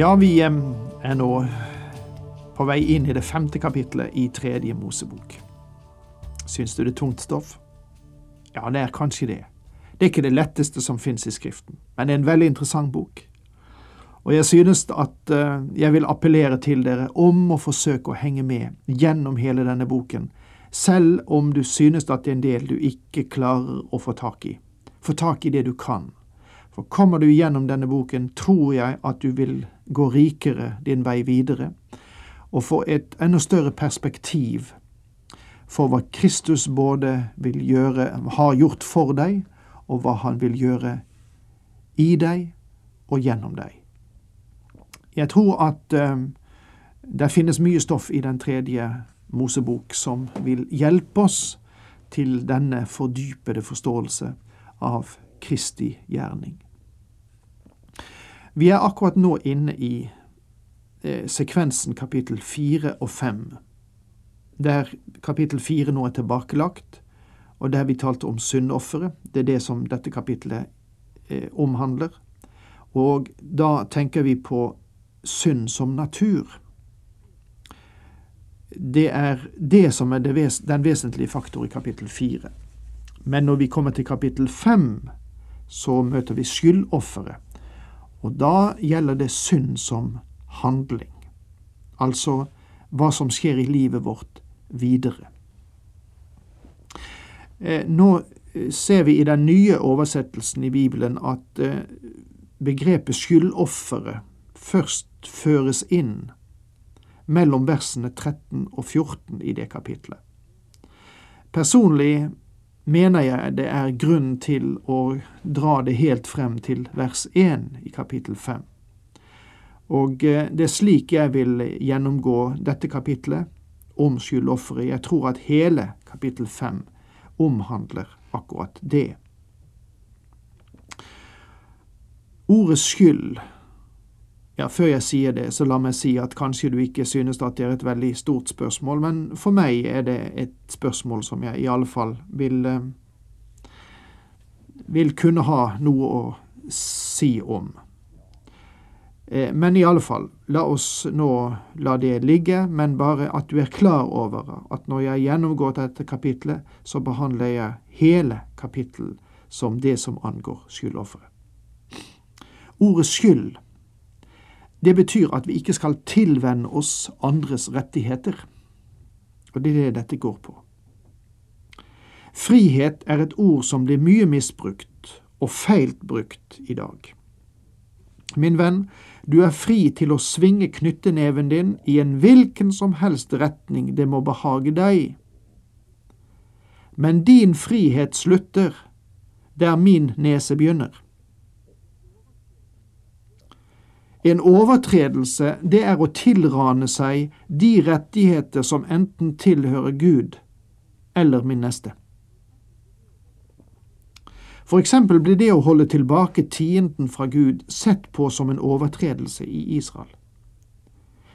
Ja, vi eh, er nå på vei inn i det femte kapitlet i Tredje Mosebok. Syns du det er tungt stoff? Ja, det er kanskje det. Det er ikke det letteste som finnes i Skriften, men det er en veldig interessant bok. Og jeg synes at uh, jeg vil appellere til dere om å forsøke å henge med gjennom hele denne boken, selv om du synes at det er en del du ikke klarer å få tak i. Få tak i det du kan. For kommer du gjennom denne boken, tror jeg at du vil gå rikere din vei videre, og få et enda større perspektiv for hva Kristus både vil gjøre, har gjort for deg, og hva han vil gjøre i deg og gjennom deg. Jeg tror at uh, det finnes mye stoff i den tredje Mosebok som vil hjelpe oss til denne fordypede forståelse av Kristi gjerning. Vi er akkurat nå inne i eh, sekvensen kapittel fire og fem, der kapittel fire nå er tilbakelagt, og der vi talte om syndofferet. Det er det som dette kapittelet eh, omhandler. Og da tenker vi på synd som natur. Det er det som er det ves den vesentlige faktor i kapittel fire. Men når vi kommer til kapittel fem, så møter vi skyldofferet. Og da gjelder det synd som handling, altså hva som skjer i livet vårt videre. Eh, nå eh, ser vi i den nye oversettelsen i Bibelen at eh, begrepet skyldofferet først føres inn mellom versene 13 og 14 i det kapitlet. Personlig mener jeg det er grunn til å dra det helt frem til vers 1 i kapittel 5. Og eh, det er slik jeg vil gjennomgå dette kapitlet om skyldofferet. Jeg tror at hele kapittel 5 omhandler akkurat det. Ordet skyld ja, Før jeg sier det, så la meg si at kanskje du ikke synes at det er et veldig stort spørsmål, men for meg er det et spørsmål som jeg i alle fall vil eh, vil kunne ha noe å si om. Eh, men i alle fall, la oss nå la det ligge, men bare at du er klar over at når jeg gjennomgår dette kapitlet, så behandler jeg hele kapittelet som det som angår skyldofferet. Ordet skyld det betyr at vi ikke skal tilvenne oss andres rettigheter. Og det er det dette går på. Frihet er et ord som blir mye misbrukt og feilt brukt i dag. Min venn, du er fri til å svinge knytteneven din i en hvilken som helst retning det må behage deg. Men din frihet slutter der min nese begynner. En overtredelse, det er å tilrane seg de rettigheter som enten tilhører Gud eller min neste. For eksempel blir det å holde tilbake tienden fra Gud sett på som en overtredelse i Israel.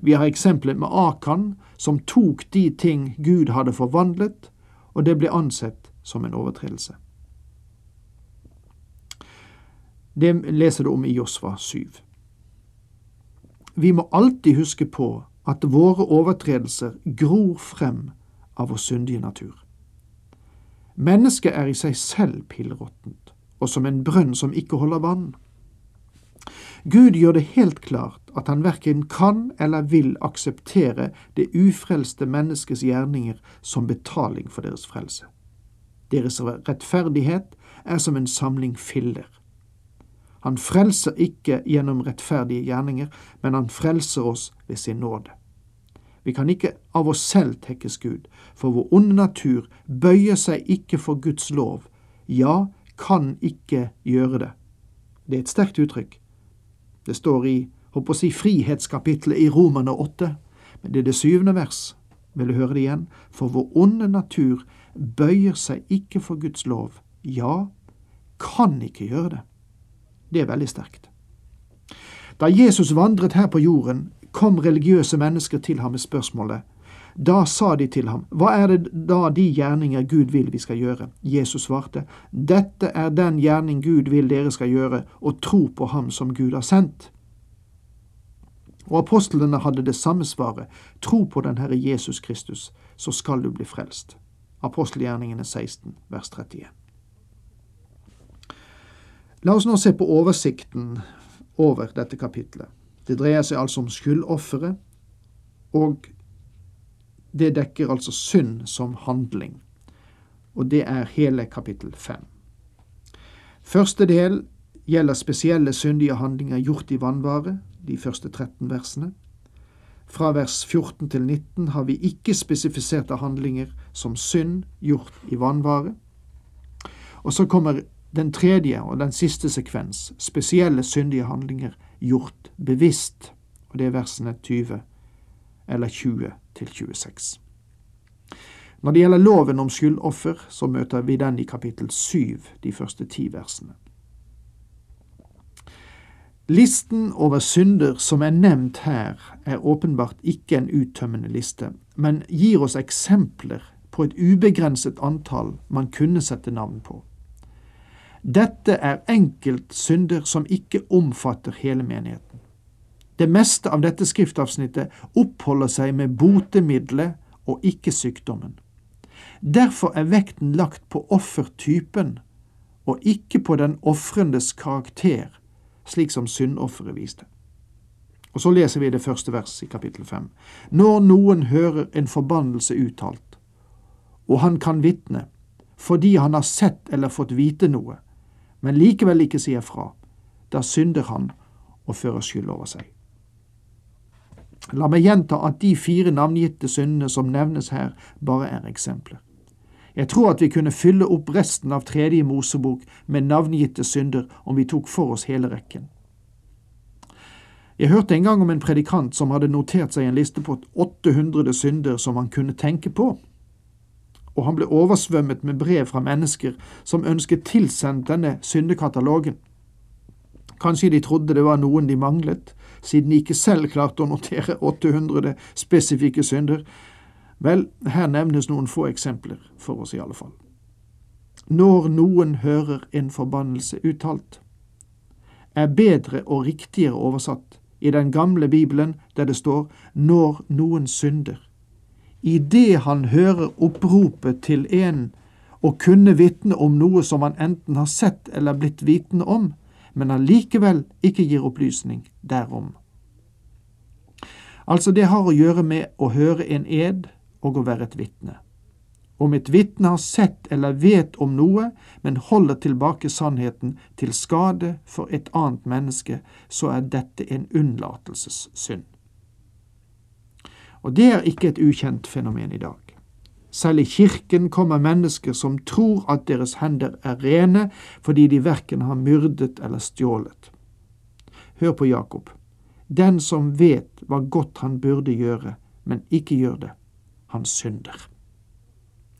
Vi har eksempelet med Akan, som tok de ting Gud hadde forvandlet, og det ble ansett som en overtredelse. Det leser du om i Josva 7. Vi må alltid huske på at våre overtredelser gror frem av vår syndige natur. Mennesket er i seg selv pillråttent, og som en brønn som ikke holder vann. Gud gjør det helt klart at han verken kan eller vil akseptere det ufrelste menneskets gjerninger som betaling for deres frelse. Deres rettferdighet er som en samling filler. Han frelser ikke gjennom rettferdige gjerninger, men han frelser oss ved sin nåde. Vi kan ikke av oss selv tekkes Gud, for vår onde natur bøyer seg ikke for Guds lov, ja, kan ikke gjøre det. Det er et sterkt uttrykk. Det står i håper å si, frihetskapitlet i Romerne 8, men det er det syvende vers. Vil du høre det igjen? For vår onde natur bøyer seg ikke for Guds lov. Ja, kan ikke gjøre det. Det er veldig sterkt. Da Jesus vandret her på jorden, kom religiøse mennesker til ham med spørsmålet da sa de til ham, Hva er det da de gjerninger Gud vil vi skal gjøre? Jesus svarte, Dette er den gjerning Gud vil dere skal gjøre, å tro på Ham som Gud har sendt. Og apostlene hadde det samme svaret, tro på den Herre Jesus Kristus, så skal du bli frelst. Apostelgjerningene 16, vers 31. La oss nå se på oversikten over dette kapitlet. Det dreier seg altså om skyldofferet, og det dekker altså synd som handling, og det er hele kapittel fem. Første del gjelder spesielle syndige handlinger gjort i vannvare, de første 13 versene. Fra vers 14 til 19 har vi ikke spesifiserte handlinger som synd gjort i vannvare. Og så kommer den tredje og den siste sekvens, spesielle syndige handlinger gjort bevisst, og det er versene 20 eller 20 til 26. Når det gjelder loven om skyldoffer, så møter vi den i kapittel 7, de første ti versene. Listen over synder som er nevnt her, er åpenbart ikke en uttømmende liste, men gir oss eksempler på et ubegrenset antall man kunne sette navn på. Dette er enkeltsynder som ikke omfatter hele menigheten. Det meste av dette skriftavsnittet oppholder seg med botemiddelet og ikke sykdommen. Derfor er vekten lagt på offertypen og ikke på den ofrendes karakter, slik som syndofferet viste. Og så leser vi det første vers i kapittel fem. Når noen hører en forbannelse uttalt, og han kan vitne, fordi han har sett eller fått vite noe, men likevel ikke sier fra, da synder han og fører skyld over seg. La meg gjenta at de fire navngitte syndene som nevnes her, bare er eksempler. Jeg tror at vi kunne fylle opp resten av tredje Mosebok med navngitte synder om vi tok for oss hele rekken. Jeg hørte en gang om en predikant som hadde notert seg en liste på 800 synder som han kunne tenke på, og han ble oversvømmet med brev fra mennesker som ønsket tilsendt denne syndekatalogen. Kanskje de trodde det var noen de manglet, siden de ikke selv klarte å notere 800 spesifikke synder. Vel, her nevnes noen få eksempler, for oss i alle fall. Når noen hører en forbannelse uttalt, er bedre og riktigere oversatt i den gamle Bibelen, der det står når noen synder. Idet han hører oppropet til en og kunne vitne om noe som han enten har sett eller blitt vitende om, men allikevel ikke gir opplysning derom. Altså, det har å gjøre med å høre en ed og å være et vitne. Om et vitne har sett eller vet om noe, men holder tilbake sannheten til skade for et annet menneske, så er dette en unnlatelsessynd. Og det er ikke et ukjent fenomen i dag. Selv i kirken kommer mennesker som tror at deres hender er rene fordi de verken har myrdet eller stjålet. Hør på Jakob. Den som vet hva godt han burde gjøre, men ikke gjør det, han synder.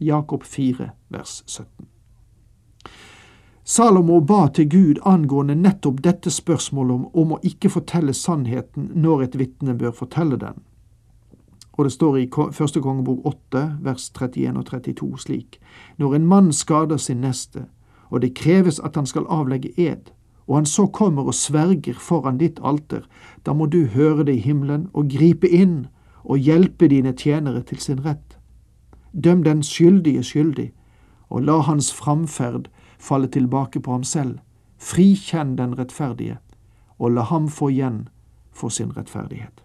Jakob 4, vers 17. Salomo ba til Gud angående nettopp dette spørsmålet om, om å ikke fortelle sannheten når et vitne bør fortelle den. Og det står i første kongebok 8, vers 31 og 32 slik, Når en mann skader sin neste, og det kreves at han skal avlegge ed, og han så kommer og sverger foran ditt alter, da må du høre det i himmelen og gripe inn og hjelpe dine tjenere til sin rett. Døm den skyldige skyldig, og la hans framferd falle tilbake på ham selv. Frikjenn den rettferdige, og la ham få igjen for sin rettferdighet.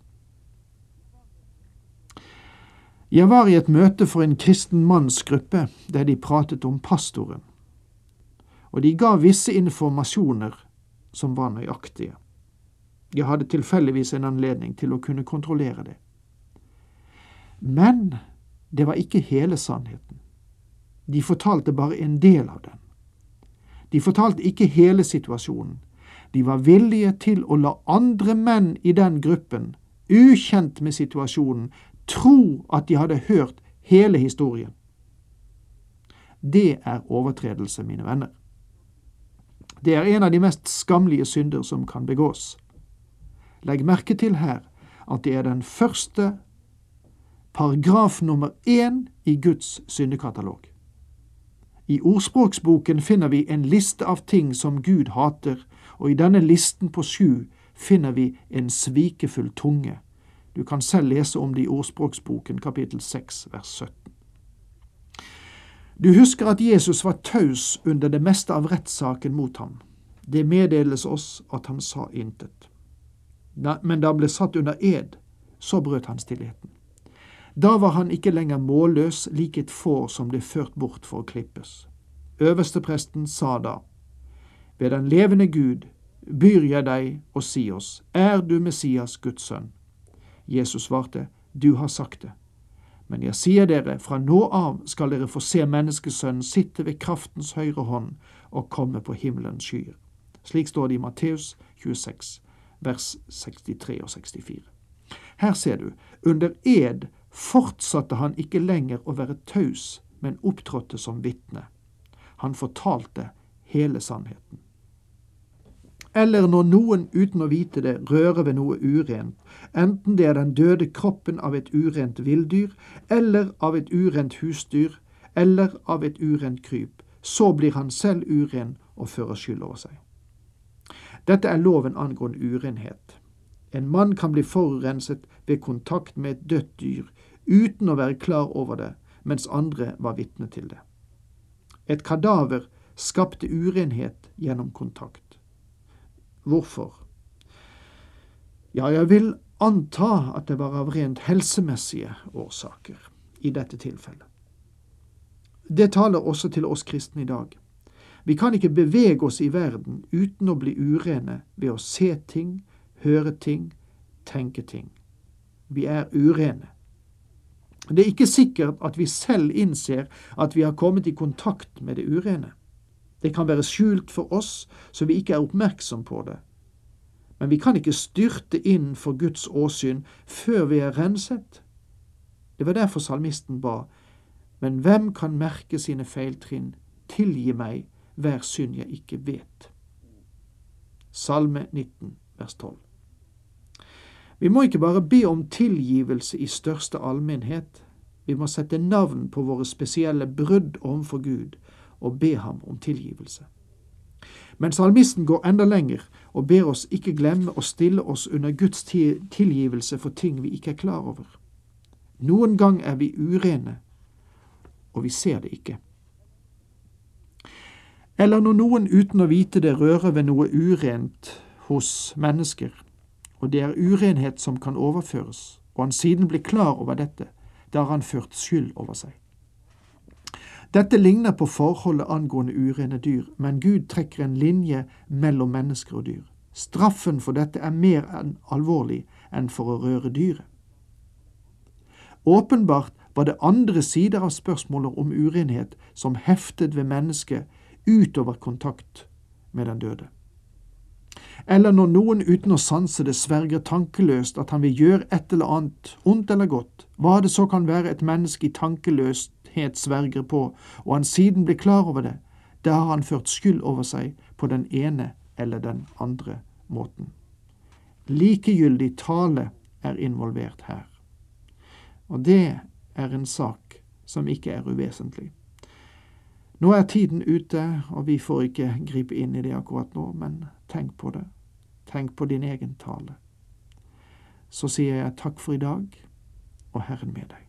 Jeg var i et møte for en kristen mannsgruppe der de pratet om pastoren, og de ga visse informasjoner som var nøyaktige. Jeg hadde tilfeldigvis en anledning til å kunne kontrollere det. Men det var ikke hele sannheten. De fortalte bare en del av den. De fortalte ikke hele situasjonen, De var villige til å la andre menn i den gruppen, ukjent med situasjonen, tro at de hadde hørt hele historien. Det er overtredelse, mine venner. Det er en av de mest skammelige synder som kan begås. Legg merke til her at det er den første paragraf nummer én i Guds syndekatalog. I ordspråksboken finner vi en liste av ting som Gud hater, og i denne listen på sju finner vi en svikefull tunge. Du kan selv lese om det i ordspråksboken kapittel 6 vers 17. Du husker at Jesus var taus under det meste av rettssaken mot ham. Det meddeles oss at han sa intet. Men da han ble satt under ed, så brøt han stillheten. Da var han ikke lenger målløs, lik et får som ble ført bort for å klippes. Øverstepresten sa da, Ved den levende Gud byr jeg deg og si oss, er du Messias, Guds sønn? Jesus svarte, Du har sagt det. Men jeg sier dere, fra nå av skal dere få se Menneskesønnen sitte ved kraftens høyre hånd og komme på himmelens skyer. Slik står det i Matteus 26, vers 63 og 64. Her ser du, under ed fortsatte han ikke lenger å være taus, men opptrådte som vitne. Han fortalte hele sannheten. Eller når noen uten å vite det rører ved noe urent, enten det er den døde kroppen av et urent villdyr, eller av et urent husdyr, eller av et urent kryp, så blir han selv uren og fører skyld over seg. Dette er loven angående urenhet. En mann kan bli forurenset ved kontakt med et dødt dyr uten å være klar over det, mens andre var vitne til det. Et kadaver skapte urenhet gjennom kontakt. Hvorfor? Ja, jeg vil anta at det var av rent helsemessige årsaker i dette tilfellet. Det taler også til oss kristne i dag. Vi kan ikke bevege oss i verden uten å bli urene ved å se ting, høre ting, tenke ting. Vi er urene. Det er ikke sikkert at vi selv innser at vi har kommet i kontakt med det urene. Det kan være skjult for oss, så vi ikke er oppmerksom på det. Men vi kan ikke styrte inn for Guds åsyn før vi er renset. Det var derfor salmisten ba, men hvem kan merke sine feiltrinn, tilgi meg hver synd jeg ikke vet. Salme 19, vers 12. Vi må ikke bare be om tilgivelse i største allmennhet, vi må sette navn på våre spesielle brudd overfor Gud og be ham om tilgivelse. Men salmisten går enda lenger og ber oss ikke glemme å stille oss under Guds tilgivelse for ting vi ikke er klar over. Noen gang er vi urene, og vi ser det ikke. Eller når noen uten å vite det rører ved noe urent hos mennesker, og det er urenhet som kan overføres, og han siden blir klar over dette, da har han ført skyld over seg. Dette ligner på forholdet angående urene dyr, men Gud trekker en linje mellom mennesker og dyr. Straffen for dette er mer enn alvorlig enn for å røre dyret. Åpenbart var det andre sider av spørsmålet om urenhet som heftet ved mennesket utover kontakt med den døde eller når noen uten å sanse det sverger tankeløst at han vil gjøre et eller annet, ondt eller godt, hva det så kan være et menneske i tankeløshet sverger på, og han siden blir klar over det, da har han ført skyld over seg på den ene eller den andre måten. Likegyldig tale er involvert her. Og det er en sak som ikke er uvesentlig. Nå er tiden ute, og vi får ikke gripe inn i det akkurat nå, men tenk på det. Tenk på din egen tale. Så sier jeg takk for i dag, og Herren med deg.